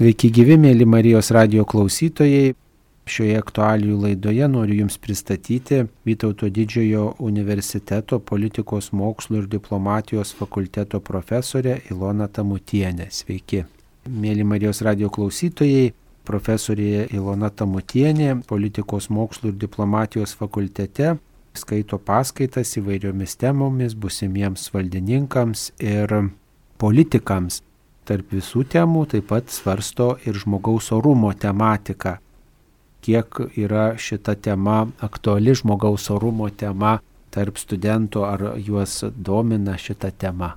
Sveiki gyvi, mėly Marijos radio klausytojai. Šioje aktualijų laidoje noriu Jums pristatyti Vytauto didžiojo universiteto politikos mokslo ir diplomatijos fakulteto profesorę Iloną Tamutienę. Sveiki. Mėly Marijos radio klausytojai, profesorė Ilona Tamutienė politikos mokslo ir diplomatijos fakultete skaito paskaitas įvairiomis temomis busimiems valdininkams ir politikams. Tarp visų temų taip pat svarsto ir žmogaus orumo tematiką. Kiek yra šita tema aktuali žmogaus orumo tema tarp studentų, ar juos domina šita tema?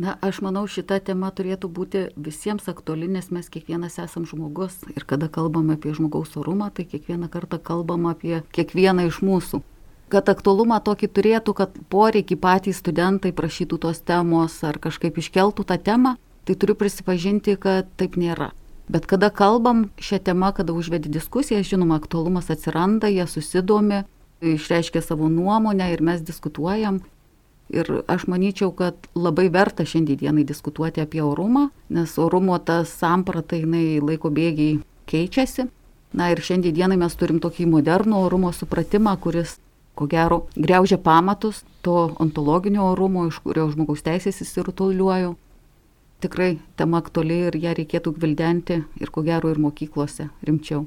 Na, aš manau, šita tema turėtų būti visiems aktuali, nes mes kiekvienas esam žmogus. Ir kada kalbame apie žmogaus orumą, tai kiekvieną kartą kalbam apie kiekvieną iš mūsų. Kad aktualumą tokį turėtų, kad poreikį patys studentai prašytų tos temos ar kažkaip iškeltų tą temą, tai turiu prisipažinti, kad taip nėra. Bet kada kalbam šią temą, kada užvedi diskusiją, žinoma, aktualumas atsiranda, jie susidomi, išreiškia savo nuomonę ir mes diskutuojam. Ir aš manyčiau, kad labai verta šiandienai diskutuoti apie orumą, nes orumo tas samprata jinai laiko bėgiai keičiasi. Na ir šiandienai mes turim tokį modernų orumo supratimą, kuris, ko gero, greužia pamatus to ontologinio orumo, iš kurio žmogaus teisės įsirutuliuoju tikrai tema aktuali ir ją reikėtų gvildenti ir ko gero ir mokyklose rimčiau.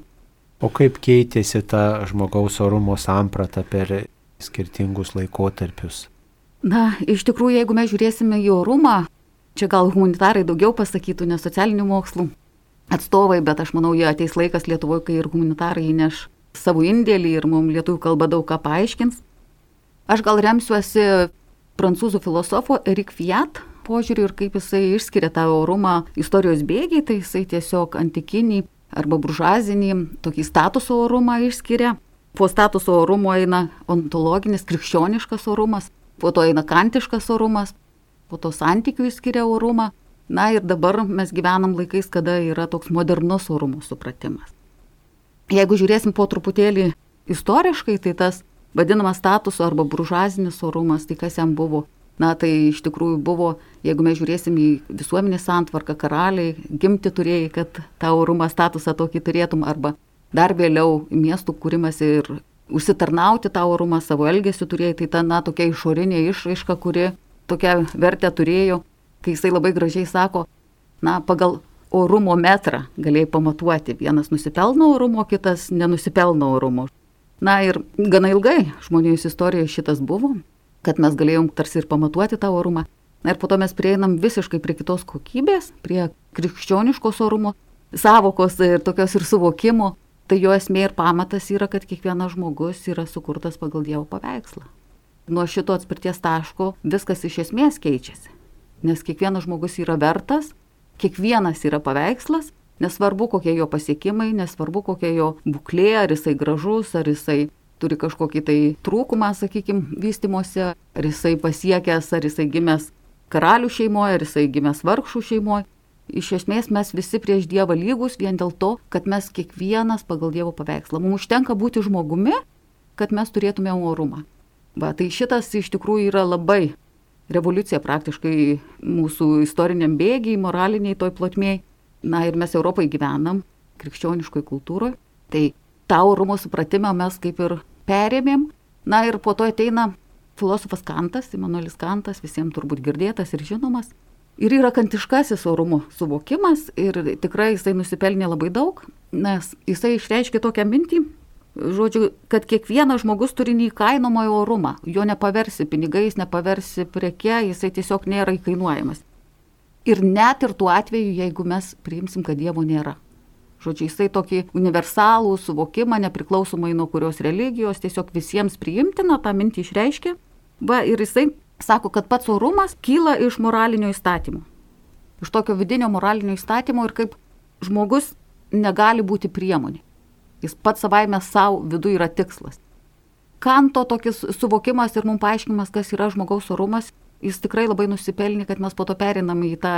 O kaip keitėsi ta žmogaus orumo samprata per skirtingus laikotarpius? Na, iš tikrųjų, jeigu mes žiūrėsime į orumą, čia gal humanitarai daugiau pasakytų, ne socialinių mokslų atstovai, bet aš manau, jie ateis laikas Lietuvoje, kai ir humanitarai įneš savo indėlį ir mums lietuvių kalba daug ką paaiškins. Aš gal remsiuosi prancūzų filosofo Erik Fiat požiūriu ir kaip jisai išskiria tą orumą istorijos bėgiai, tai jisai tiesiog antikinį arba buržazinį tokį statuso orumą išskiria. Po statuso orumo eina ontologinis krikščioniškas orumas, po to eina kantiškas orumas, po to santykių išskiria orumą. Na ir dabar mes gyvenam laikais, kada yra toks modernus orumo supratimas. Jeigu žiūrėsim po truputėlį istoriškai, tai tas vadinamas statuso arba buržazinis orumas, tai kas jam buvo Na tai iš tikrųjų buvo, jeigu mes žiūrėsim į visuomenės santvarką, karaliai, gimti turėjai, kad tą orumą statusą tokį turėtum, arba dar vėliau miestų kūrimas ir užsitarnauti tą orumą savo elgesiu turėjai, tai ta, na, tokia išorinė išraiška, kuri tokią vertę turėjo, kai jisai labai gražiai sako, na, pagal orumo metrą galėjai pamatuoti, vienas nusipelno orumo, kitas nenusipelno orumo. Na ir gana ilgai žmonijos istorijoje šitas buvo, kad mes galėjom tarsi ir pamatuoti tą orumą. Na ir po to mes prieinam visiškai prie kitos kokybės, prie krikščioniškos orumo, savokos ir tokios ir suvokimo. Tai jo esmė ir pamatas yra, kad kiekvienas žmogus yra sukurtas pagal Dievo paveikslą. Nuo šito atspirties taško viskas iš esmės keičiasi. Nes kiekvienas žmogus yra vertas, kiekvienas yra paveikslas, nesvarbu kokie jo pasiekimai, nesvarbu kokia jo būklė, ar jisai gražus, ar jisai turi kažkokį tai trūkumą, sakykime, vystimuose, ar jisai pasiekęs, ar jisai gimęs karalių šeimoje, ar jisai gimęs vargšų šeimoje. Iš esmės mes visi prieš Dievą lygus vien dėl to, kad mes kiekvienas pagal Dievo paveikslą. Mums užtenka būti žmogumi, kad mes turėtume orumą. Va, tai šitas iš tikrųjų yra labai revoliucija praktiškai mūsų istoriniam bėgiai, moraliniai toj plotmėj. Na ir mes Europai gyvenam, krikščioniškoj kultūroje. Tai tą orumo supratimą mes kaip ir perėmėm. Na ir po to ateina filosofas Kantas, Immanuelis Kantas, visiems turbūt girdėtas ir žinomas. Ir yra kantiškasis orumo suvokimas ir tikrai jisai nusipelnė labai daug, nes jisai išreiškė tokią mintį, žodžiu, kad kiekvienas žmogus turi neįkainomojo orumą, jo nepaversi pinigais, nepaversi preke, jisai tiesiog nėra įkainuojamas. Ir net ir tuo atveju, jeigu mes priimsim, kad Dievo nėra. Žodžiu, jisai tokį universalų suvokimą, nepriklausomai nuo kurios religijos, tiesiog visiems priimtina, tą mintį išreiškia. Va, ir jisai sako, kad pats orumas kyla iš moralinio įstatymo. Iš tokio vidinio moralinio įstatymo ir kaip žmogus negali būti priemonė. Jis pats savaime savo viduje yra tikslas. Kanto tokis suvokimas ir mums paaiškinimas, kas yra žmogaus orumas, jis tikrai labai nusipelnė, kad mes po to perinam į tą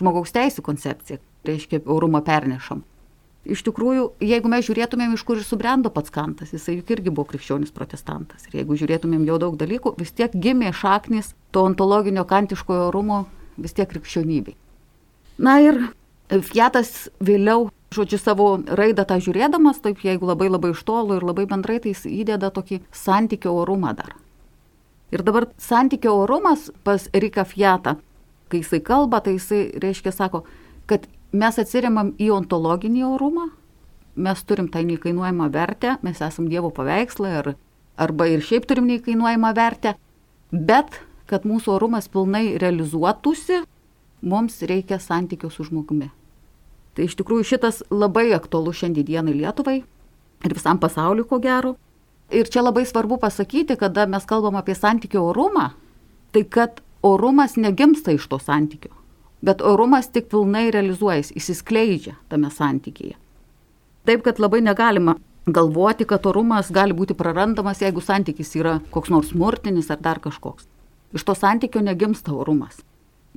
žmogaus teisų koncepciją, reiškia, orumą pernešam. Iš tikrųjų, jeigu mes žiūrėtumėm, iš kur ir subrendo pats Kantas, jisai juk irgi buvo krikščionis protestantas. Ir jeigu žiūrėtumėm jau daug dalykų, vis tiek gimė šaknis to ontologinio kantiškojo orumo vis tiek krikščionybei. Na ir Fiatas vėliau, žodžiu, savo raidą tą žiūrėdamas, taip jeigu labai labai iš tolo ir labai bendrai, tai jis įdeda tokį santykio orumą dar. Ir dabar santykio orumas pas Rika Fiatą, kai jisai kalba, tai jisai reiškia, sako, kad mes atsiriamam į ontologinį orumą, mes turim tą neįkainuojamą vertę, mes esam Dievo paveikslai ar, arba ir šiaip turim neįkainuojamą vertę, bet kad mūsų orumas pilnai realizuotųsi, mums reikia santykio su žmogumi. Tai iš tikrųjų šitas labai aktualu šiandienai Lietuvai ir visam pasauliu, ko gero. Ir čia labai svarbu pasakyti, kada mes kalbam apie santykių orumą, tai kad orumas negimsta iš to santykio, bet orumas tik pilnai realizuojasi, įsiskleidžia tame santykėje. Taip, kad labai negalima galvoti, kad orumas gali būti prarandamas, jeigu santykis yra koks nors smurtinis ar dar kažkoks. Iš to santykio negimsta orumas.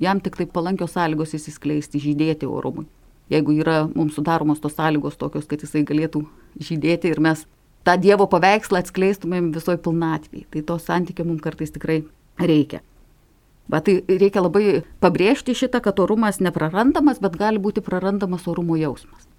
Jam tik taip palankios sąlygos įsiskleisti, žydėti orumui jeigu yra mums sudaromos tos sąlygos tokios, kad jisai galėtų žydėti ir mes tą Dievo paveikslą atskleistumėm visoji pilnatvėje. Tai to santykio mums kartais tikrai reikia. Bet tai reikia labai pabrėžti šitą, kad orumas neprarandamas, bet gali būti prarandamas orumo jausmas.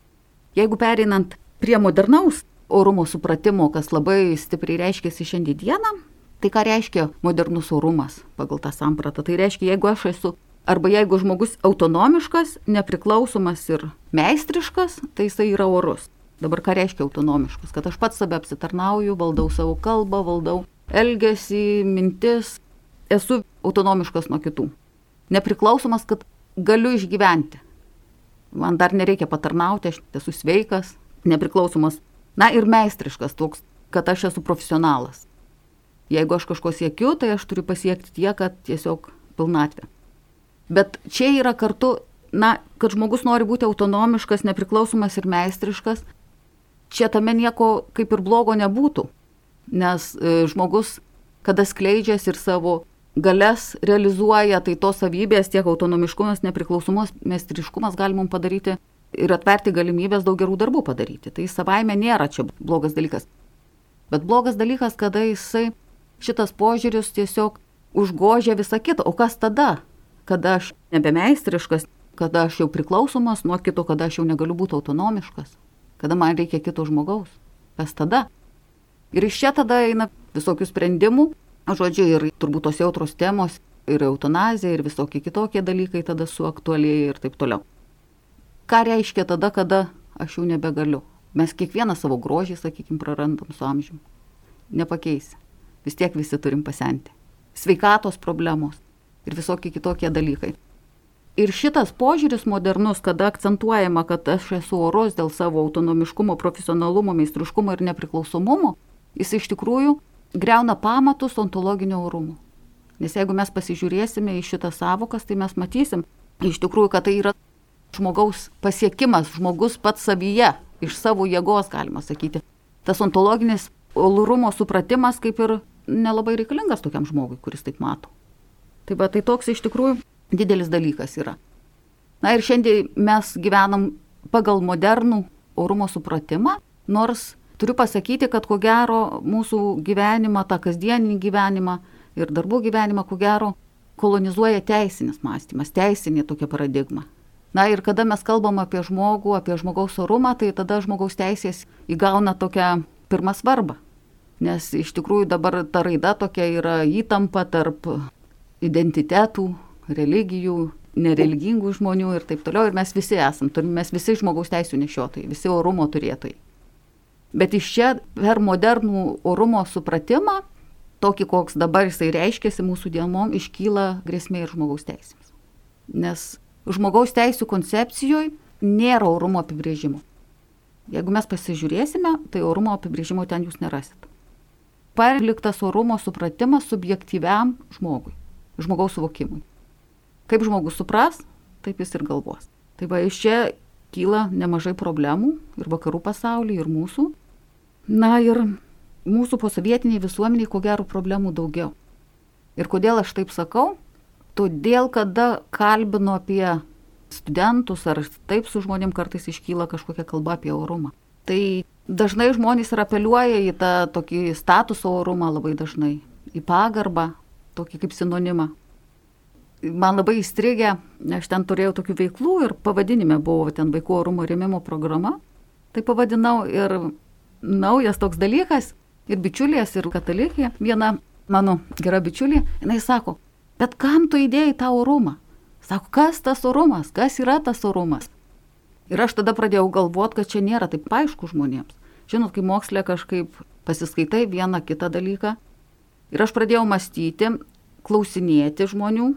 Jeigu pereinant prie modernaus orumo supratimo, kas labai stipriai reiškiasi šiandieną, tai ką reiškia modernus orumas pagal tą sampratą? Tai reiškia, jeigu aš esu Arba jeigu žmogus autonomiškas, nepriklausomas ir meistriškas, tai jisai yra orus. Dabar ką reiškia autonomiškas? Kad aš pats save apsitarnauju, valdau savo kalbą, valdau elgesį, mintis, esu autonomiškas nuo kitų. Nepriklausomas, kad galiu išgyventi. Man dar nereikia patarnauti, aš esu sveikas, nepriklausomas. Na ir meistriškas toks, kad aš esu profesionalas. Jeigu aš kažko siekiu, tai aš turiu pasiekti tiek, kad tiesiog pilnatvė. Bet čia yra kartu, na, kad žmogus nori būti autonomiškas, nepriklausomas ir meistriškas, čia tame nieko kaip ir blogo nebūtų. Nes e, žmogus, kada skleidžiasi ir savo galės realizuoja, tai tos savybės, tiek autonomiškumas, nepriklausomas, meistriškumas gali mums padaryti ir atverti galimybės daug gerų darbų padaryti. Tai savaime nėra čia blogas dalykas. Bet blogas dalykas, kada jisai šitas požiūris tiesiog užgožia visą kitą. O kas tada? kada aš nebemeistriškas, kada aš jau priklausomas nuo kito, kada aš jau negaliu būti autonomiškas, kada man reikia kito žmogaus. Kas tada? Ir iš čia tada eina visokių sprendimų, žodžiu, ir turbūt tos jautros temos, ir eutanazija, ir visokie kitokie dalykai tada suaktualėja ir taip toliau. Ką reiškia tada, kada aš jau nebegaliu? Mes kiekvieną savo grožį, sakykime, prarandam su amžiumi. Nepakeisi. Vis tiek visi turim pasenti. Sveikatos problemos, ir visokie kitokie dalykai. Ir šitas požiūris modernus, kada akcentuojama, kad aš esu oros dėl savo autonomiškumo, profesionalumo, meistriškumo ir nepriklausomumo, jis iš tikrųjų greuna pamatus ontologinio orumo. Nes jeigu mes pasižiūrėsime į šitas savokas, tai mes matysim iš tikrųjų, kad tai yra žmogaus pasiekimas, žmogus pats savyje, iš savo jėgos, galima sakyti. Tas ontologinis orumo supratimas kaip ir nelabai reikalingas tokiam žmogui, kuris taip mato. Tai va, tai toks iš tikrųjų didelis dalykas yra. Na ir šiandien mes gyvenam pagal modernų orumo supratimą, nors turiu pasakyti, kad ko gero mūsų gyvenimą, tą kasdieninį gyvenimą ir darbų gyvenimą, ko gero kolonizuoja teisinis mąstymas, teisinė tokia paradigma. Na ir kada mes kalbam apie žmogų, apie žmogaus orumą, tai tada žmogaus teisės įgauna tokią pirmą svarbą. Nes iš tikrųjų dabar ta raida tokia yra įtampa tarp identitetų, religijų, nereligingų žmonių ir taip toliau. Ir mes visi esam, mes visi žmogaus teisų nešiotojai, visi orumo turėtojai. Bet iš čia per modernų orumo supratimą, tokį koks dabar jisai reiškiasi mūsų dienom, iškyla grėsmė ir žmogaus teisėms. Nes žmogaus teisų koncepcijoje nėra orumo apibrėžimo. Jeigu mes pasižiūrėsime, tai orumo apibrėžimo ten jūs nerasit. Parliktas orumo supratimas subjektyviam žmogui žmogaus suvokimui. Kaip žmogus supras, taip jis ir galvos. Tai va iš čia kyla nemažai problemų ir vakarų pasaulyje, ir mūsų. Na ir mūsų posovietiniai visuomeniai ko gero problemų daugiau. Ir kodėl aš taip sakau? Todėl, kada kalbinu apie studentus ar taip su žmonėm kartais iškyla kažkokia kalba apie orumą. Tai dažnai žmonės ir apeliuoja į tą tokį statuso orumą labai dažnai, į pagarbą, tokį kaip sinonimą. man labai įstrigę, aš ten turėjau tokių veiklų ir pavadinime buvo ten vaikų orumo rėmimo programa. Tai pavadinau ir naujas toks dalykas, ir bičiulės, ir katalikė, viena mano gera bičiulė, jinai sako, bet kam tu įdėjai tą orumą? Sako, kas tas orumas, kas yra tas orumas? Ir aš tada pradėjau galvoti, kad čia nėra taip aišku žmonėms. Žinot, kai mokslė kažkaip pasiskaitai vieną kitą dalyką. Ir aš pradėjau mąstyti, klausinėti žmonių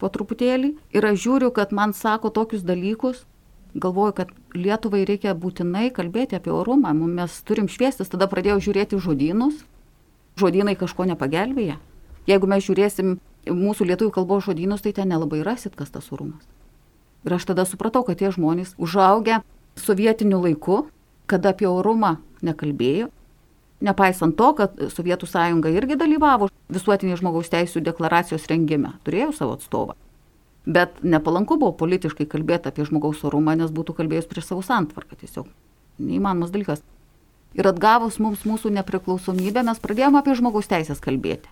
po truputėlį. Ir aš žiūriu, kad man sako tokius dalykus. Galvoju, kad Lietuvai reikia būtinai kalbėti apie orumą. Mes turim šviestis. Tada pradėjau žiūrėti žodynus. Žodynai kažko nepagelbėja. Jeigu mes žiūrėsim mūsų lietuvių kalbos žodynus, tai ten nelabai rasit, kas tas orumas. Ir aš tada supratau, kad tie žmonės užaugę sovietiniu laiku, kada apie orumą nekalbėjo, nepaisant to, kad Sovietų sąjunga irgi dalyvavo visuotinės žmogaus teisų deklaracijos rengime, turėjo savo atstovą. Bet nepalanku buvo politiškai kalbėti apie žmogaus orumą, nes būtų kalbėjus prieš savo santvarką tiesiog. Neįmanomas dalykas. Ir atgavus mums mūsų nepriklausomybę, mes pradėjome apie žmogaus teisės kalbėti.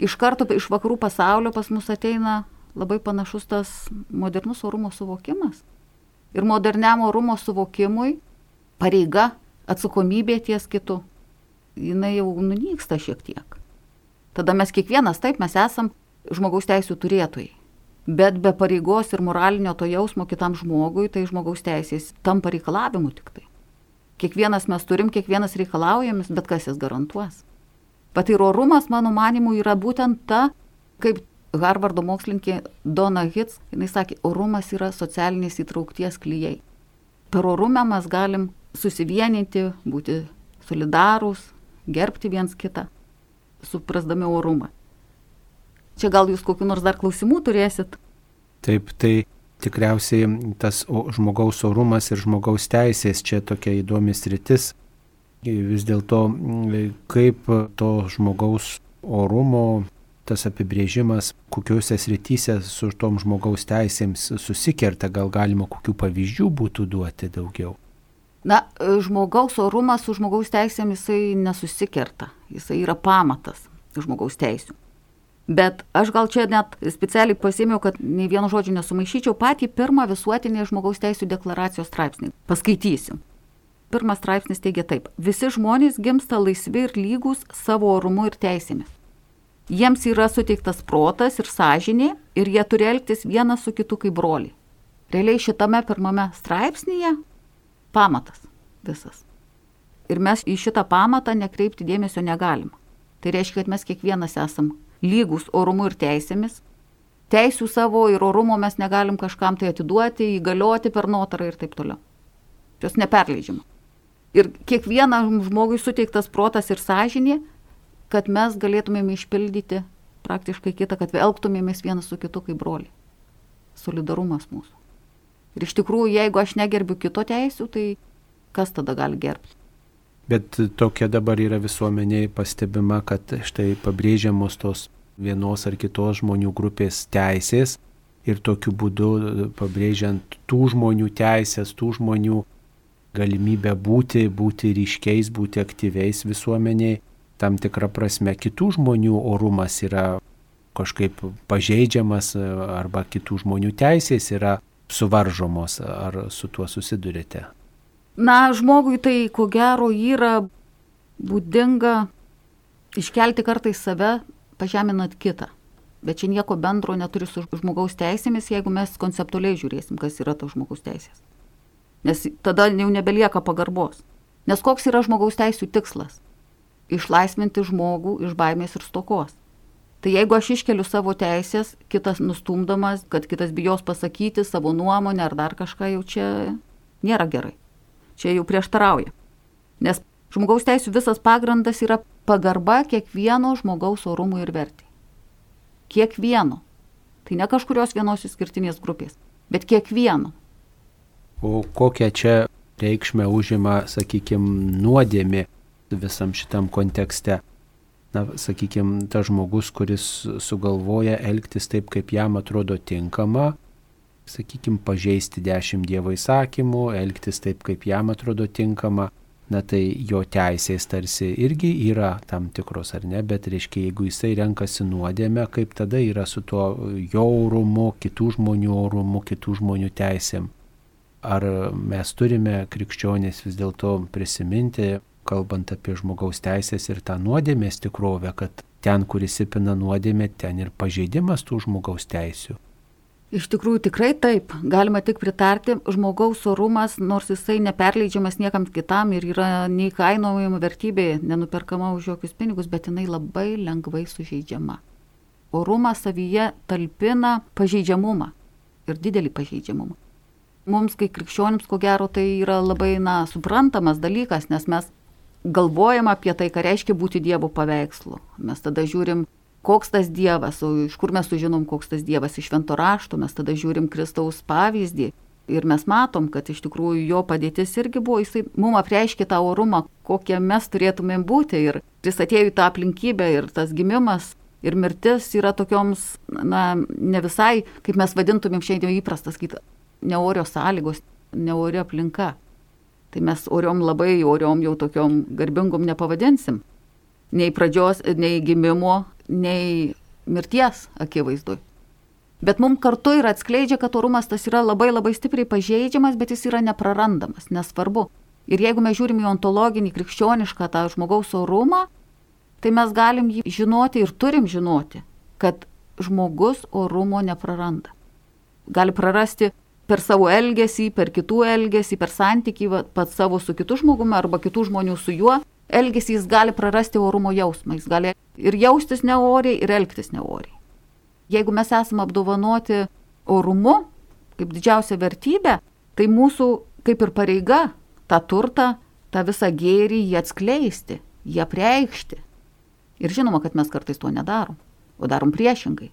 Iš karto iš vakarų pasaulio pas mus ateina labai panašus tas modernus orumo suvokimas. Ir moderniam orumo suvokimui pareiga, atsakomybė ties kitu, jinai jau nunyksta šiek tiek. Tada mes kiekvienas, taip, mes esam žmogaus teisų turėtojai. Bet be pareigos ir moralinio to jausmo kitam žmogui, tai žmogaus teisės tampa reikalavimu tik tai. Kiekvienas mes turim, kiekvienas reikalaujamis, bet kas jas garantuos. Pat ir orumas, mano manimu, yra būtent ta, kaip Harvardo mokslininkė Dona Hits, jinai sakė, orumas yra socialinės įtraukties klyjei. Per orumą mes galim susivieninti, būti solidarūs, gerbti viens kitą, suprasdami orumą. Čia gal jūs kokiu nors dar klausimų turėsit? Taip, tai tikriausiai tas žmogaus orumas ir žmogaus teisės čia tokia įdomis rytis. Vis dėlto, kaip to žmogaus orumo tas apibrėžimas, kokiuose srityse su tom žmogaus teisėms susikerta, gal galima kokių pavyzdžių būtų duoti daugiau. Na, žmogaus orumas su žmogaus teisėmis jisai nesusikerta, jisai yra pamatas žmogaus teisų. Bet aš gal čia net specialiai pasėmiau, kad nei vieno žodžio nesumaišyčiau patį pirmą visuotinį žmogaus teisų deklaracijos straipsnį. Paskaitysiu. Pirmas straipsnis teigia taip. Visi žmonės gimsta laisvi ir lygus savo orumu ir teisėmis. Jiems yra suteiktas protas ir sąžinė ir jie turi elgtis vienas su kitu kaip broliai. Realiai šitame pirmame straipsnėje pamatas visas. Ir mes į šitą pamatą nekreipti dėmesio negalim. Tai reiškia, kad mes kiekvienas esam lygus orumu ir teisėmis. Teisių savo ir orumo mes negalim kažkam tai atiduoti, įgalioti per notarą ir taip toliau. Jos neperleidžiama. Ir kiekvienam žmogui suteiktas protas ir sąžinė kad mes galėtumėm išpildyti praktiškai kitą, kad elgtumėmės vienas su kitu kaip broliai. Solidarumas mūsų. Ir iš tikrųjų, jeigu aš negerbiu kito teisų, tai kas tada gali gerbti? Bet tokia dabar yra visuomeniai pastebima, kad štai pabrėžiamos tos vienos ar kitos žmonių grupės teisės ir tokiu būdu pabrėžiant tų žmonių teisės, tų žmonių galimybę būti, būti ryškiais, būti aktyviais visuomeniai, tam tikrą prasme kitų žmonių orumas yra kažkaip pažeidžiamas arba kitų žmonių teisės yra suvaržomos. Ar su tuo susidurite? Na, žmogui tai ko gero yra būdinga iškelti kartais save, pažeminant kitą. Bet čia nieko bendro neturi su žmogaus teisėmis, jeigu mes konceptualiai žiūrėsim, kas yra tos žmogaus teisės. Nes tada jau nebelieka pagarbos. Nes koks yra žmogaus teisų tikslas? išlaisvinti žmogų iš baimės ir stokos. Tai jeigu aš iškeliu savo teisės, kitas nustumdamas, kad kitas bijos pasakyti savo nuomonę ar dar kažką, jau čia nėra gerai. Čia jau prieštarauja. Nes žmogaus teisų visas pagrindas yra pagarba kiekvieno žmogaus orumui ir vertai. Kiekvieno. Tai ne kažkurios vienos išskirtinės grupės, bet kiekvieno. O kokią čia reikšmę užima, sakykime, nuodėmė visam šitam kontekste. Na, sakykime, tas žmogus, kuris sugalvoja elgtis taip, kaip jam atrodo tinkama, sakykime, pažeisti dešimt Dievo įsakymų, elgtis taip, kaip jam atrodo tinkama, na tai jo teisės tarsi irgi yra tam tikros ar ne, bet reiškia, jeigu jisai renkasi nuodėmę, kaip tada yra su tuo jo orumu, kitų žmonių orumu, kitų žmonių teisėm. Ar mes turime krikščionys vis dėlto prisiminti, kalbant apie žmogaus teisės ir tą nuodėmės tikrovę, kad ten, kur įsipina nuodėmė, ten ir pažeidimas tų žmogaus teisių. Iš tikrųjų tikrai taip, galima tik pritarti, žmogaus orumas, nors jisai neperleidžiamas niekam kitam ir yra neįkainojama vertybė, nenuperkama už jokius pinigus, bet jinai labai lengvai sužeidžiama. Orumas savyje talpina pažeidžiamumą ir didelį pažeidžiamumą. Mums, kaip krikščionims, ko gero, tai yra labai, na, suprantamas dalykas, nes mes galvojam apie tai, ką reiškia būti Dievo paveikslu. Mes tada žiūrim koks tas Dievas, o iš kur mes sužinom, koks tas Dievas iš švento rašto, mes tada žiūrim Kristaus pavyzdį. Ir mes matom, kad iš tikrųjų jo padėtis irgi buvo, jisai mums apreiškė tą orumą, kokie mes turėtumėm būti. Ir jis atėjo į tą aplinkybę ir tas gimimas ir mirtis yra tokioms, na, ne visai, kaip mes vadintumėm šiandien įprastas, kaip neorios sąlygos, neori aplinka. Tai mes oriom labai, oriom jau tokiom garbingom nepavadinsim. Nei pradžios, nei gimimo, nei mirties akivaizdui. Bet mums kartu ir atskleidžia, kad orumas tas yra labai labai stipriai pažeidžiamas, bet jis yra neprarandamas, nesvarbu. Ir jeigu mes žiūrim į ontologinį krikščionišką tą žmogaus orumą, tai mes galim jį žinoti ir turim žinoti, kad žmogus orumo nepraranda. Gali prarasti per savo elgesį, per kitų elgesį, per santykį pats savo su kitu žmogumi arba kitų žmonių su juo, elgesį jis gali prarasti orumo jausmą, jis gali ir jaustis neoriai, ir elgtis neoriai. Jeigu mes esame apdovanoti orumu, kaip didžiausia vertybė, tai mūsų kaip ir pareiga tą turtą, tą visą gėrį jį atskleisti, jį apreikšti. Ir žinoma, kad mes kartais to nedarom, o darom priešingai.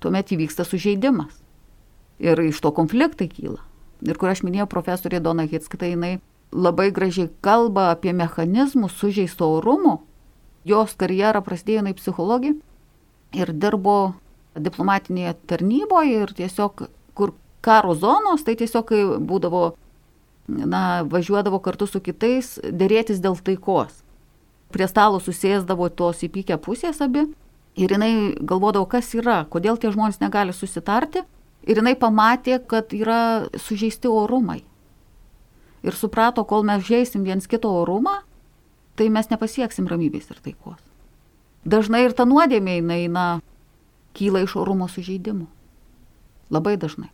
Tuomet įvyksta sužeidimas. Ir iš to konfliktai kyla. Ir kur aš minėjau profesorė Dona Hitskita, jinai labai gražiai kalba apie mechanizmus sužeisto orumo. Jos karjera prasidėjo jinai psichologija ir dirbo diplomatinėje tarnyboje ir tiesiog, kur karo zonos, tai tiesiog būdavo, na, važiuodavo kartu su kitais dėrėtis dėl taikos. Prie stalo susėsdavo tos įpykę pusės abi ir jinai galvodavo, kas yra, kodėl tie žmonės negali susitarti. Ir jinai pamatė, kad yra sužeisti orumai ir suprato, kol mes žaisim viens kito orumą, tai mes nepasieksim ramybės ir taikos. Dažnai ir ta nuodėmė eina kyla iš orumo sužeidimų. Labai dažnai.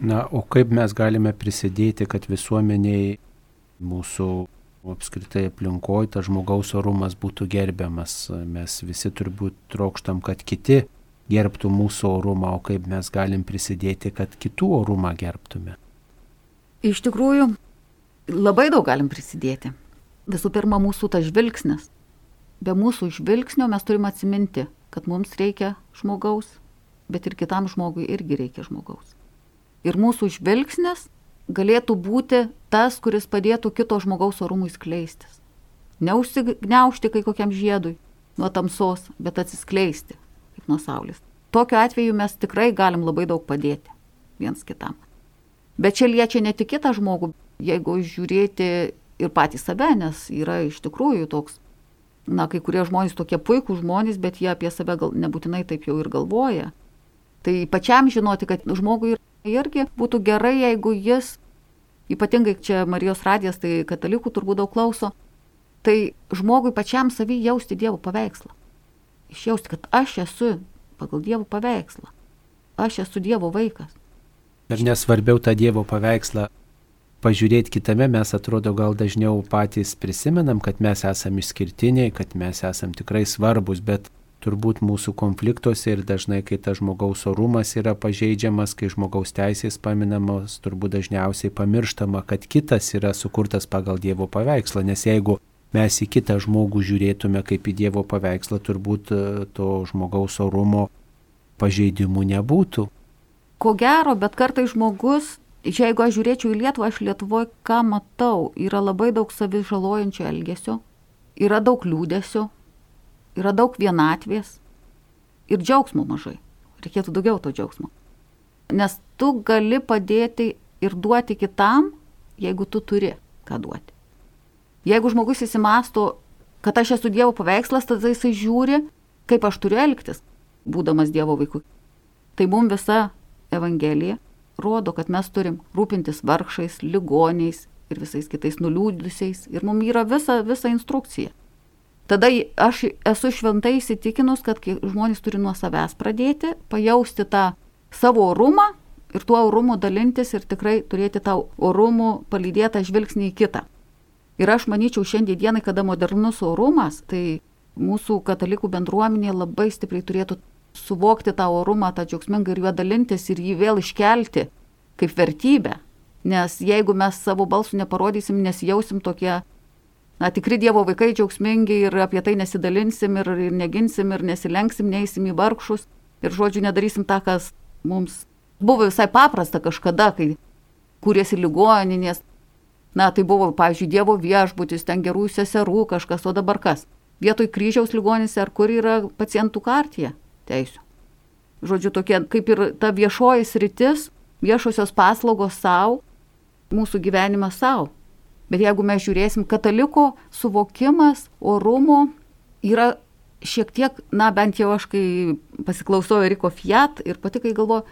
Na, o kaip mes galime prisidėti, kad visuomeniai mūsų apskritai aplinkoje tas žmogaus orumas būtų gerbiamas. Mes visi turbūt trokštam, kad kiti gerbtų mūsų orumą, o kaip mes galim prisidėti, kad kitų orumą gerbtume. Iš tikrųjų, labai daug galim prisidėti. Visų pirma, mūsų tas žvilgsnis. Be mūsų žvilgsnio mes turime atsiminti, kad mums reikia žmogaus, bet ir kitam žmogui irgi reikia žmogaus. Ir mūsų žvilgsnis galėtų būti tas, kuris padėtų kito žmogaus orumui skleistis. Neužsigniaušti kai kokiam žiedui nuo tamsos, bet atsiskleisti kaip nuo saulės. Tokiu atveju mes tikrai galim labai daug padėti viens kitam. Bet čia liečia ne tik kitą žmogų, jeigu žiūrėti ir patį save, nes yra iš tikrųjų toks, na, kai kurie žmonės tokie puikūs žmonės, bet jie apie save gal nebūtinai taip jau ir galvoja. Tai pačiam žinoti, kad žmogui irgi būtų gerai, jeigu jis, ypatingai čia Marijos radijas, tai katalikų turbūt daug klauso, tai žmogui pačiam savį jausti Dievo paveikslą. Išjausti, kad aš esu pagal Dievo paveikslą. Aš esu Dievo vaikas. Ir nesvarbiau tą Dievo paveikslą pažiūrėti kitame, mes atrodo gal dažniau patys prisimenam, kad mes esame išskirtiniai, kad mes esame tikrai svarbus, bet turbūt mūsų konfliktuose ir dažnai, kai tas žmogaus orumas yra pažeidžiamas, kai žmogaus teisės paminamos, turbūt dažniausiai pamirštama, kad kitas yra sukurtas pagal Dievo paveikslą, nes jeigu mes į kitą žmogų žiūrėtume kaip į Dievo paveikslą, turbūt e, to žmogaus orumo pažeidimų nebūtų. Ko gero, bet kartai žmogus jeigu aš žiūrėčiau į Lietuvą, aš Lietuvoje ką matau, yra labai daug savižalojančio elgesio, yra daug liūdėsio, yra daug vienatvės ir džiaugsmo mažai. Reikėtų daugiau to džiaugsmo. Nes tu gali padėti ir duoti kitam, jeigu tu turi ką duoti. Jeigu žmogus įsimastų, kad aš esu Dievo paveikslas, tada jisai žiūri, kaip aš turiu elgtis, būdamas Dievo vaiku. Tai mums visa Evangelija rodo, kad mes turim rūpintis vargšais, ligoniais ir visais kitais nuliūdusiais. Ir mums yra visa, visa instrukcija. Tada aš esu šventai įsitikinus, kad žmonės turi nuo savęs pradėti, pajausti tą savo orumą ir tuo orumu dalintis ir tikrai turėti tą orumų palydėtą žvilgsnį į kitą. Ir aš manyčiau šiandien dienai, kada modernus orumas, tai mūsų katalikų bendruomenė labai stipriai turėtų suvokti tą orumą, tą džiaugsmingą ir juo dalintis ir jį vėl iškelti kaip vertybę. Nes jeigu mes savo balsų neparodysim, nesijausim tokie na, tikri Dievo vaikai džiaugsmingi ir apie tai nesidalinsim ir, ir neginsim ir nesilenksim, neįsim į vargšus ir žodžiu nedarysim tą, kas mums buvo visai paprasta kažkada, kai kūrėsi ligoninės. Na, tai buvo, pavyzdžiui, Dievo viešbutis, ten gerų seserų kažkas, o dabar kas? Vietoj kryžiaus ligoninėse ar kur yra pacientų kartija teisų. Žodžiu, tokie kaip ir ta viešoji sritis, viešosios paslaugos savo, mūsų gyvenimas savo. Bet jeigu mes žiūrėsim, kataliko suvokimas orumo yra šiek tiek, na bent jau aš kai pasiklausau Eriko Fiat ir pati kai galvoju,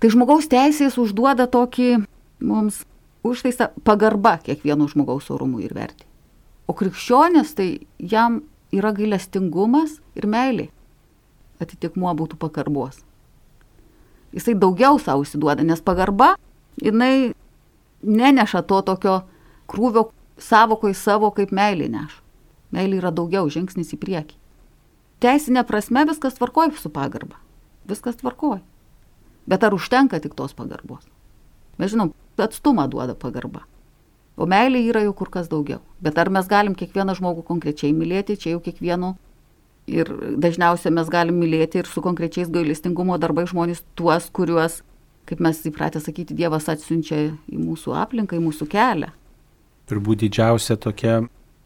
tai žmogaus teisės užduoda tokį mums užtaisą pagarba kiekvieno žmogaus orumui ir vertį. O krikščionis tai jam yra gailestingumas ir meilė. Atitikmuo būtų pagarbos. Jisai daugiau savo įsiduoda, nes pagarba, jinai neneša to tokio krūvio savokoj savo kaip meilė neša. Meilė yra daugiau žingsnis į priekį. Teisinė prasme viskas tvarkoj su pagarba. Viskas tvarkoj. Bet ar užtenka tik tos pagarbos? Mes žinom, atstumą duoda pagarba. O meilė yra jau kur kas daugiau. Bet ar mes galim kiekvieną žmogų konkrečiai mylėti, čia jau kiekvienu. Ir dažniausiai mes galim mylėti ir su konkrečiais gailestingumo darbai žmonės tuos, kuriuos, kaip mes įpratę sakyti, Dievas atsiunčia į mūsų aplinką, į mūsų kelią. Turbūt didžiausia tokia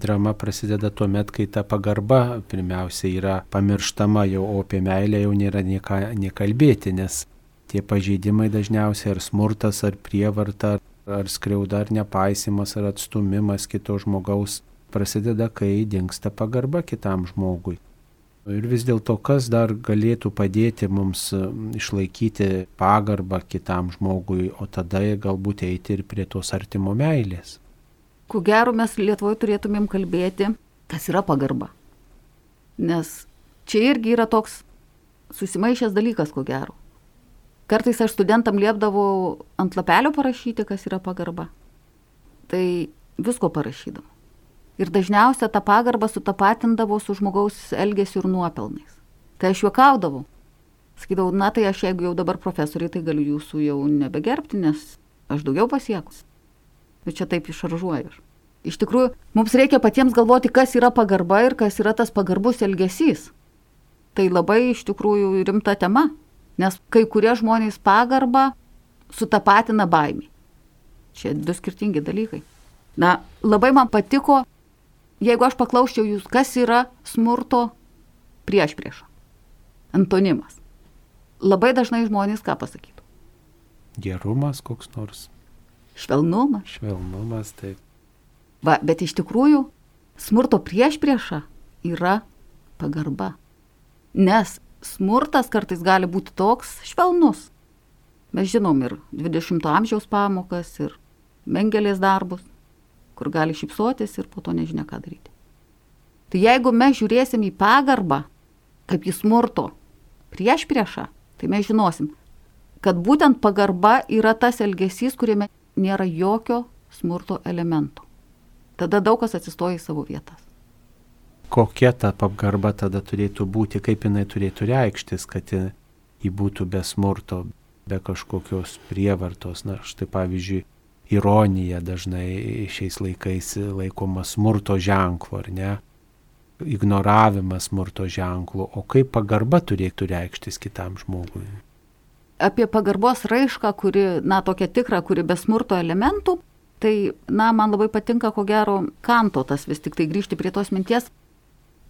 drama prasideda tuo met, kai ta pagarba pirmiausia yra pamirštama jau, o apie meilę jau nėra nieka, nekalbėti, nes tie pažeidimai dažniausiai ar smurtas, ar prievarta, ar skriauda, ar nepaisimas, ar atstumimas kito žmogaus prasideda, kai dinksta pagarba kitam žmogui. Ir vis dėlto, kas dar galėtų padėti mums išlaikyti pagarbą kitam žmogui, o tada galbūt eiti ir prie tos artimo meilės ko gero mes Lietuvoje turėtumėm kalbėti, kas yra pagarba. Nes čia irgi yra toks susimaišęs dalykas, ko gero. Kartais aš studentam liepdavau ant lapelio parašyti, kas yra pagarba. Tai visko parašydavau. Ir dažniausiai tą pagarbą sutapatindavau su žmogaus elgesiu ir nuopelnais. Tai aš juokaudavau. Sakydavau, na tai aš jeigu jau dabar profesoriai, tai galiu jūsų jau nebegerbti, nes aš daugiau pasiekus. Bet čia taip išaržuoju. Iš tikrųjų, mums reikia patiems galvoti, kas yra pagarba ir kas yra tas pagarbus elgesys. Tai labai iš tikrųjų rimta tema, nes kai kurie žmonės pagarbą sutapatina baimį. Čia du skirtingi dalykai. Na, labai man patiko, jeigu aš paklausčiau jūs, kas yra smurto prieš priešą. Antonimas. Labai dažnai žmonės ką pasakytų. Gerumas koks nors. Švelnumas. Švelnumas, taip. Va, bet iš tikrųjų smurto prieš priešą yra pagarba. Nes smurtas kartais gali būti toks švelnus. Mes žinom ir 20-ojo amžiaus pamokas, ir mengelės darbus, kur gali šypsotis ir po to nežinia ką daryti. Tai jeigu mes žiūrėsim į pagarbą, kaip į smurto prieš priešą, tai mes žinosim, kad būtent pagarba yra tas elgesys, kuriame nėra jokio smurto elemento. Tada daug kas atsistoja į savo vietas. Kokia ta pagarba tada turėtų būti, kaip jinai turėtų reikštis, kad ji būtų be smurto, be kažkokios prievartos. Na, štai pavyzdžiui, ironija dažnai šiais laikais laikoma smurto ženklu, ar ne? Ignoravimas smurto ženklų, o kaip pagarba turėtų reikštis kitam žmogui apie pagarbos raišką, kuri, na, tokia tikra, kuri be smurto elementų, tai, na, man labai patinka, ko gero, kanto tas vis tik tai grįžti prie tos minties.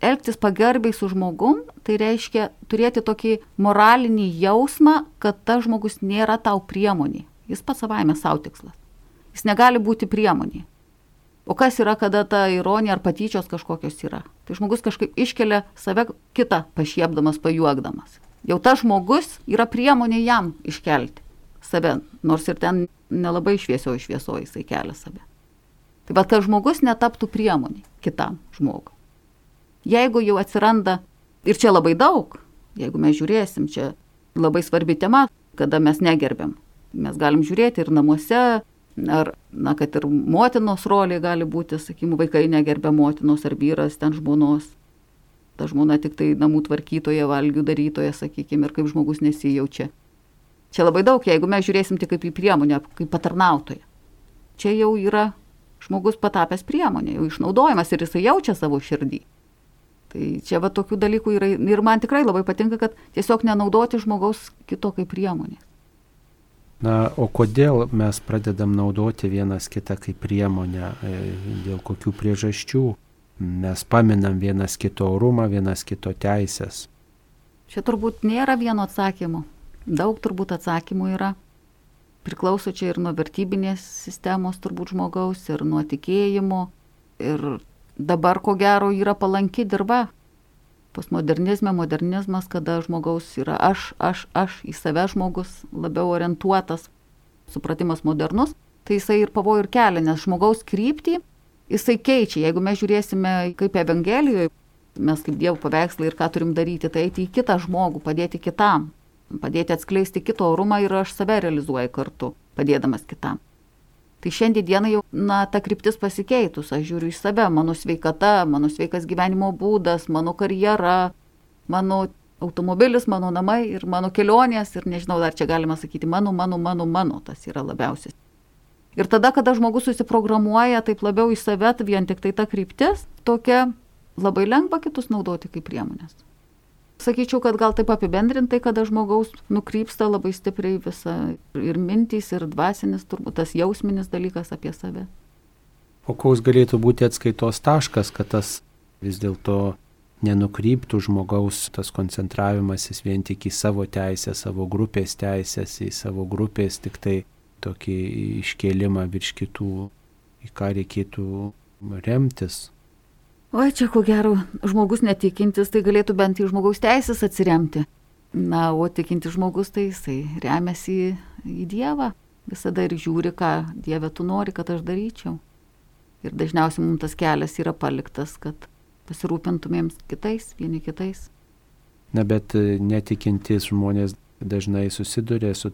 Elgtis pagarbiai su žmogum, tai reiškia turėti tokį moralinį jausmą, kad tas žmogus nėra tau priemonė. Jis pats savaime savo tikslas. Jis negali būti priemonė. O kas yra, kada ta ironija ar patyčios kažkokios yra? Tai žmogus kažkaip iškelia save kitą pašiepdamas, pajuokdamas. Jau tas žmogus yra priemonė jam iškelti save, nors ir ten nelabai šviesioji šviesoji jisai kelia save. Tai bet kad žmogus netaptų priemonė kitam žmogui. Jeigu jau atsiranda, ir čia labai daug, jeigu mes žiūrėsim, čia labai svarbi tema, kada mes negerbėm. Mes galim žiūrėti ir namuose, ar, na, kad ir motinos rolė gali būti, sakykime, vaikai negerbė motinos ar vyras ten žmonos. Ta žmona tik tai namų tvarkytoja, valgių darytoja, sakykime, ir kaip žmogus nesijaučia. Čia labai daug, jeigu mes žiūrėsim tik kaip į priemonę, kaip patarnautoją. Čia jau yra žmogus patapęs priemonė, jau išnaudojamas ir jisai jaučia savo širdį. Tai čia va tokių dalykų yra ir man tikrai labai patinka, kad tiesiog nenaudoti žmogaus kito kaip priemonės. Na, o kodėl mes pradedam naudoti vienas kitą kaip priemonę, e, dėl kokių priežasčių mes paminam vienas kito orumą, vienas kito teisės? Čia turbūt nėra vieno atsakymo. Daug turbūt atsakymų yra. Priklauso čia ir nuo vertybinės sistemos turbūt žmogaus, ir nuo tikėjimo. Ir dabar ko gero yra palanki dirba postmodernizme, modernizmas, kada žmogaus yra aš, aš, aš, į save žmogus labiau orientuotas, supratimas modernus, tai jisai ir pavojų ir kelia, nes žmogaus kryptį jisai keičia. Jeigu mes žiūrėsime kaip Evangelijoje, mes kaip Dievo paveikslai ir ką turim daryti, tai eiti į kitą žmogų, padėti kitam, padėti atskleisti kito orumą ir aš save realizuoju kartu, padėdamas kitam. Tai šiandieną jau, na, ta kryptis pasikeitus, aš žiūriu į save, mano sveikata, mano sveikas gyvenimo būdas, mano karjera, mano automobilis, mano namai ir mano kelionės ir nežinau, dar čia galima sakyti, mano, mano, mano, mano, tas yra labiausiai. Ir tada, kada žmogus susiprogramuoja taip labiau į save, vien tik tai ta kryptis, tokia labai lengva kitus naudoti kaip priemonės. Sakyčiau, kad gal taip apibendrintai, kada žmogaus nukrypsta labai stipriai visa ir mintys, ir dvasinis, turbūt tas jausminis dalykas apie save. O koks galėtų būti atskaitos taškas, kad tas vis dėlto nenukryptų žmogaus tas koncentravimasis vien tik į savo teisę, savo grupės teisės, į savo grupės tik tai tokį iškėlimą virš kitų, į ką reikėtų remtis. Oi, čia ko gero, žmogus netikintis, tai galėtų bent į žmogaus teisės atsiremti. Na, o tikintis žmogus, tai jisai remiasi į, į Dievą. Visada ir žiūri, ką Dieve tu nori, kad aš daryčiau. Ir dažniausiai mums tas kelias yra paliktas, kad pasirūpintumėm kitais, vieni kitais. Na, bet e, netikintis žmonės dažnai susiduria su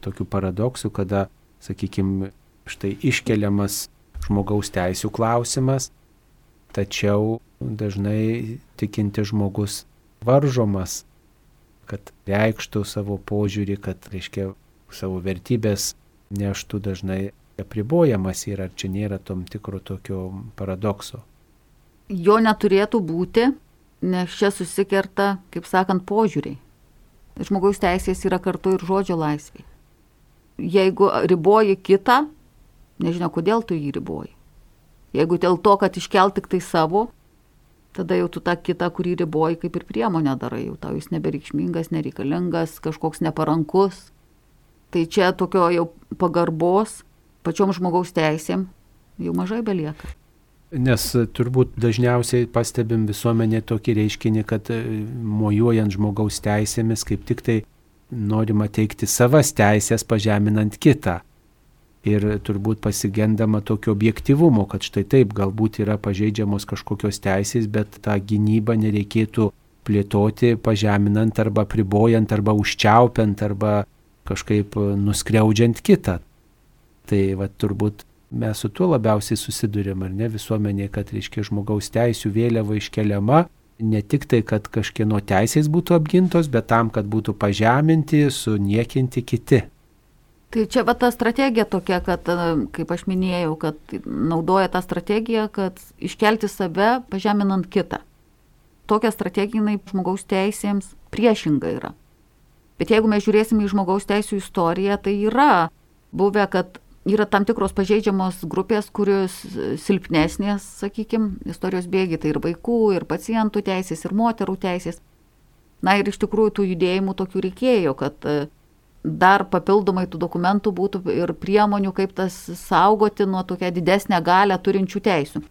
tokiu paradoksu, kada, sakykime, štai iškeliamas žmogaus teisų klausimas, tačiau dažnai tikinti žmogus varžomas, kad reikštų savo požiūrį, kad, reiškia, savo vertybės neštų dažnai apribojamas ir ar čia nėra tom tikro tokio paradokso. Jo neturėtų būti, nes čia susikerta, kaip sakant, požiūriai. Žmogaus teisės yra kartu ir žodžio laisvė. Jeigu riboji kitą, nežinia, kodėl tu jį riboji. Jeigu dėl to, kad iškelt tik tai savo, tada jau tu tą kitą, kurį riboji, kaip ir priemonę darai, jau tau jis nebereikšmingas, nereikalingas, kažkoks neparankus. Tai čia tokio jau pagarbos pačiom žmogaus teisėm jau mažai belieka. Nes turbūt dažniausiai pastebim visuomenė tokį reiškinį, kad e, mojuojant žmogaus teisėmis kaip tik tai norima teikti savas teisės pažeminant kitą ir turbūt pasigendama tokio objektivumo, kad štai taip, galbūt yra pažeidžiamos kažkokios teisės, bet tą gynybą nereikėtų plėtoti pažeminant arba pribojant arba užčiaupiant arba kažkaip nuskriaudžiant kitą. Tai va turbūt mes su tuo labiausiai susidurėm, ar ne visuomenė, kad reiškia žmogaus teisų vėliava iškeliama, ne tik tai, kad kažkieno teisės būtų apgintos, bet tam, kad būtų pažeminti, suniekinti kiti. Tai čia va ta strategija tokia, kad, e, kaip aš minėjau, kad naudoja tą strategiją, kad iškelti save, pažeminant kitą. Tokia strategija jinai žmogaus teisėms priešinga yra. Bet jeigu mes žiūrėsime į žmogaus teisų istoriją, tai yra buvę, kad yra tam tikros pažeidžiamos grupės, kurios silpnesnės, sakykime, istorijos bėgi, tai ir vaikų, ir pacientų teisės, ir moterų teisės. Na ir iš tikrųjų tų judėjimų tokių reikėjo, kad dar papildomai tų dokumentų būtų ir priemonių, kaip tas saugoti nuo tokią didesnę galę turinčių teisų.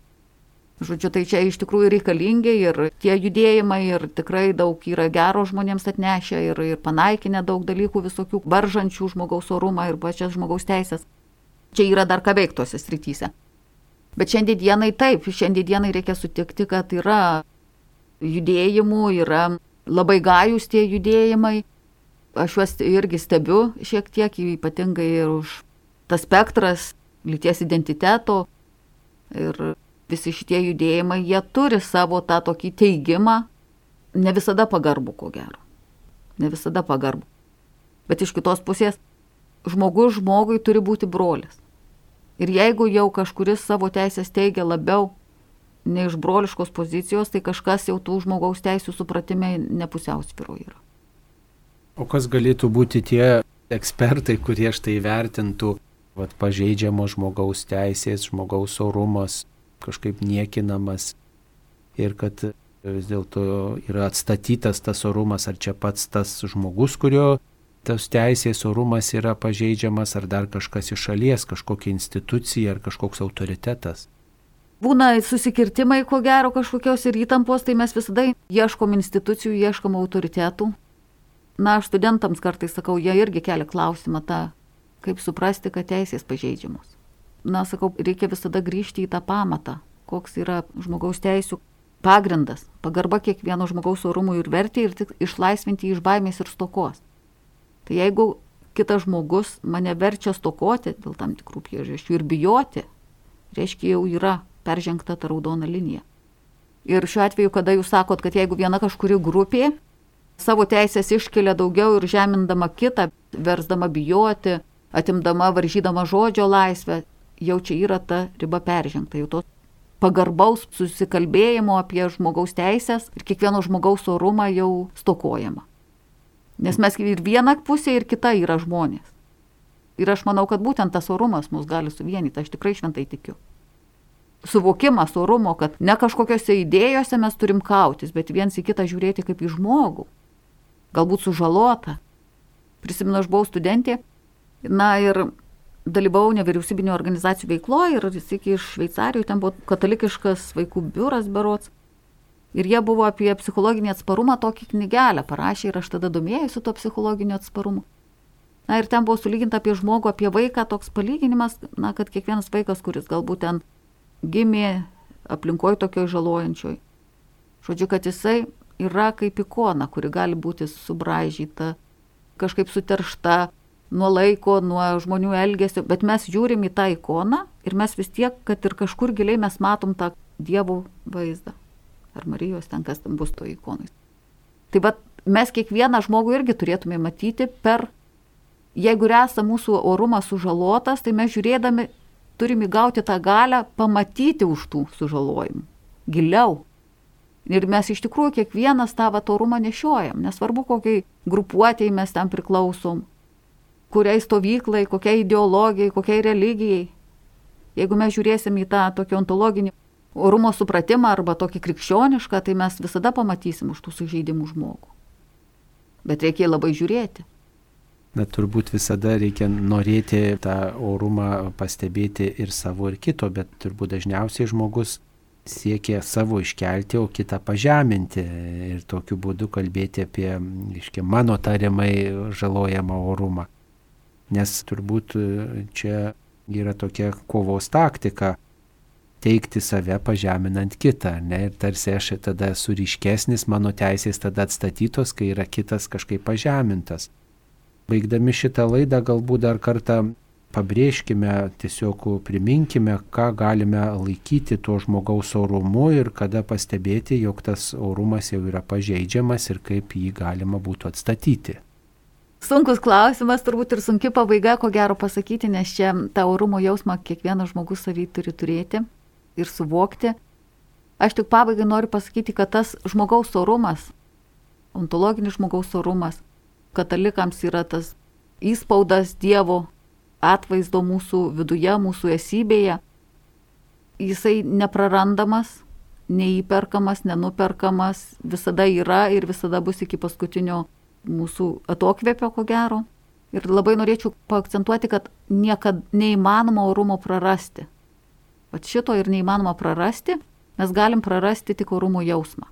Žodžiu, tai čia iš tikrųjų reikalingi ir tie judėjimai ir tikrai daug yra gero žmonėms atnešę ir, ir panaikinę daug dalykų visokių varžančių žmogaus orumą ir pačias žmogaus teisės. Čia yra dar ką veiktose srityse. Bet šiandienai taip, šiandienai reikia sutikti, kad yra judėjimų, yra labai gajus tie judėjimai. Aš juos irgi stebiu šiek tiek, ypatingai ir už tas spektras lyties identiteto ir visi šitie judėjimai, jie turi savo tą tokį teigimą, ne visada pagarbų, ko gero. Ne visada pagarbų. Bet iš kitos pusės, žmogus žmogui turi būti brolis. Ir jeigu jau kažkuris savo teisės teigia labiau ne iš broliškos pozicijos, tai kažkas jau tų žmogaus teisų supratime nepusiausvyro yra. O kas galėtų būti tie ekspertai, kurie štai vertintų vat, pažeidžiamo žmogaus teisės, žmogaus orumas, kažkaip niekinamas ir kad vis dėlto yra atstatytas tas orumas, ar čia pats tas žmogus, kurio tas teisės orumas yra pažeidžiamas, ar dar kažkas iš šalies, kažkokia institucija ar kažkoks autoritetas. Būna susikirtimai, ko gero, kažkokios ir įtampos, tai mes visada ieškom institucijų, ieškom autoritetų. Na, aš studentams kartais sakau, jie irgi kelia klausimą tą, kaip suprasti, kad teisės pažeidžiamos na, sakau, reikia visada grįžti į tą pamatą, koks yra žmogaus teisų pagrindas, pagarba kiekvieno žmogaus orumui ir vertė ir tik išlaisvinti iš baimės ir stokos. Tai jeigu kitas žmogus mane verčia stokoti dėl tam tikrų priežasčių ir bijoti, reiškia jau yra peržengta ta raudona linija. Ir šiuo atveju, kada jūs sakot, kad jeigu viena kažkuri grupė savo teisės iškelia daugiau ir žemindama kitą, versdama bijoti, atimdama, varžydama žodžio laisvę, jau čia yra ta riba peržengta, jau to pagarbaus susikalbėjimo apie žmogaus teisės ir kiekvieno žmogaus orumą jau stokojama. Nes mes ir viena pusė, ir kita yra žmonės. Ir aš manau, kad būtent tas orumas mus gali suvienyti, aš tikrai šventai tikiu. Suvokimas orumo, kad ne kažkokiose idėjose mes turim kautis, bet viens į kitą žiūrėti kaip į žmogų. Galbūt sužalota. Prisimenu, aš buvau studentė. Na ir dalyvau nevyriausybinio organizacijų veikloje ir jis iki iš Šveicarijų, ten buvo katalikiškas vaikų biuras berots. Ir jie buvo apie psichologinį atsparumą tokį knygelę parašę ir aš tada domėjausi to psichologinio atsparumu. Na ir ten buvo sulyginta apie žmogų, apie vaiką toks palyginimas, na, kad kiekvienas vaikas, kuris galbūt ten gimė aplinkoje tokioj žalojančioj. Žodžiu, kad jisai yra kaip ikona, kuri gali būti subražyta, kažkaip suteršta, nuo laiko, nuo žmonių elgesio, bet mes žiūrim į tą ikoną ir mes vis tiek, kad ir kažkur giliai mes matom tą Dievo vaizdą. Ar Marijos ten kas ten bus to ikonai. Tai vad mes kiekvieną žmogų irgi turėtume matyti per, jeigu esą mūsų orumas sužalotas, tai mes žiūrėdami turim įgauti tą galę pamatyti už tų sužalojimų. Giliau. Ir mes iš tikrųjų kiekvienas tą vatorumą nešiojam, nesvarbu kokiai grupuotėjai mes tam priklausom, kuriai stovyklai, kokiai ideologijai, kokiai religijai. Jeigu mes žiūrėsim į tą tokį ontologinį orumo supratimą arba tokį krikščionišką, tai mes visada pamatysim už tų sužeidimų žmogų. Bet reikia labai žiūrėti. Na turbūt visada reikia norėti tą orumą pastebėti ir savo, ir kito, bet turbūt dažniausiai žmogus siekia savo iškelti, o kitą pažeminti. Ir tokiu būdu kalbėti apie, iškia, mano tariamai žalojamą orumą. Nes turbūt e, čia yra tokia kovos taktika teikti save pažeminant kitą, ne, ir tarsi aš tada esu ryškesnis, mano teisės tada atstatytos, kai yra kitas kažkaip pažemintas. Baigdami šitą laidą galbūt dar kartą pabrėžkime, tiesiog priminkime, ką galime laikyti to žmogaus orumu ir kada pastebėti, jog tas orumas jau yra pažeidžiamas ir kaip jį galima būtų atstatyti. Sunkus klausimas, turbūt ir sunki pabaiga, ko gero pasakyti, nes čia tą orumo jausmą kiekvienas žmogus savy turi turėti ir suvokti. Aš tik pabaigai noriu pasakyti, kad tas žmogaus orumas, ontologinis žmogaus orumas, katalikams yra tas įspaudas Dievo atvaizdo mūsų viduje, mūsų esybėje. Jisai neprarandamas, neįperkamas, nenuperkamas, visada yra ir visada bus iki paskutinio mūsų atokvėpio, ko gero. Ir labai norėčiau paakcentuoti, kad niekada neįmanoma orumo prarasti. Vat šito ir neįmanoma prarasti, mes galim prarasti tik orumo jausmą.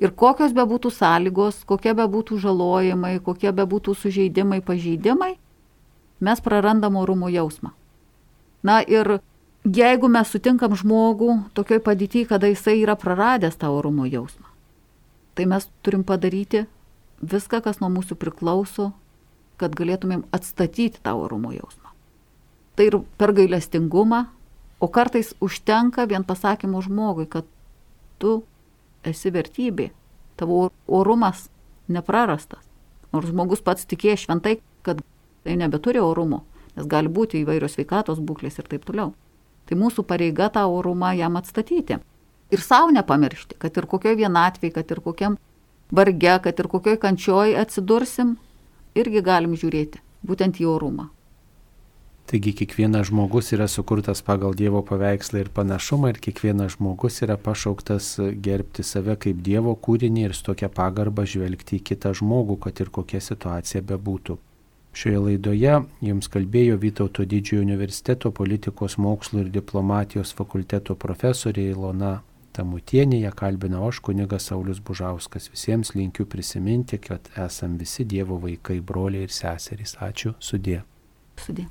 Ir kokios be būtų sąlygos, kokie be būtų žalojimai, kokie be būtų sužeidimai, pažeidimai, mes prarandam orumo jausmą. Na ir jeigu mes sutinkam žmogų tokioj padėtyje, kada jisai yra praradęs tą orumo jausmą, tai mes turim padaryti viską, kas nuo mūsų priklauso, kad galėtumėm atstatyti tą orumo jausmą. Tai ir per gailestingumą, o kartais užtenka vien pasakymo žmogui, kad tu esi vertybė, tavo orumas neprarastas. Nors žmogus pats tikėjo šventai, kad tai nebeturi orumo, nes gali būti įvairios sveikatos būklės ir taip toliau. Tai mūsų pareiga tą orumą jam atstatyti. Ir savo nepamiršti, kad ir kokioje vienatvėje, kad ir kokiam varge, kad ir kokioje kančioje atsidursim, irgi galim žiūrėti būtent į orumą. Taigi kiekvienas žmogus yra sukurtas pagal Dievo paveikslą ir panašumą ir kiekvienas žmogus yra pašauktas gerbti save kaip Dievo kūrinį ir su tokia pagarba žvelgti į kitą žmogų, kad ir kokia situacija bebūtų. Šioje laidoje jums kalbėjo Vytauto didžiojo universiteto politikos mokslo ir diplomatijos fakulteto profesorė Ilona Tamutienė, ją kalbina aš, kunigas Saulis Bužauskas. Visiems linkiu prisiminti, kad esam visi Dievo vaikai, broliai ir seserys. Ačiū, sudė. Sudė.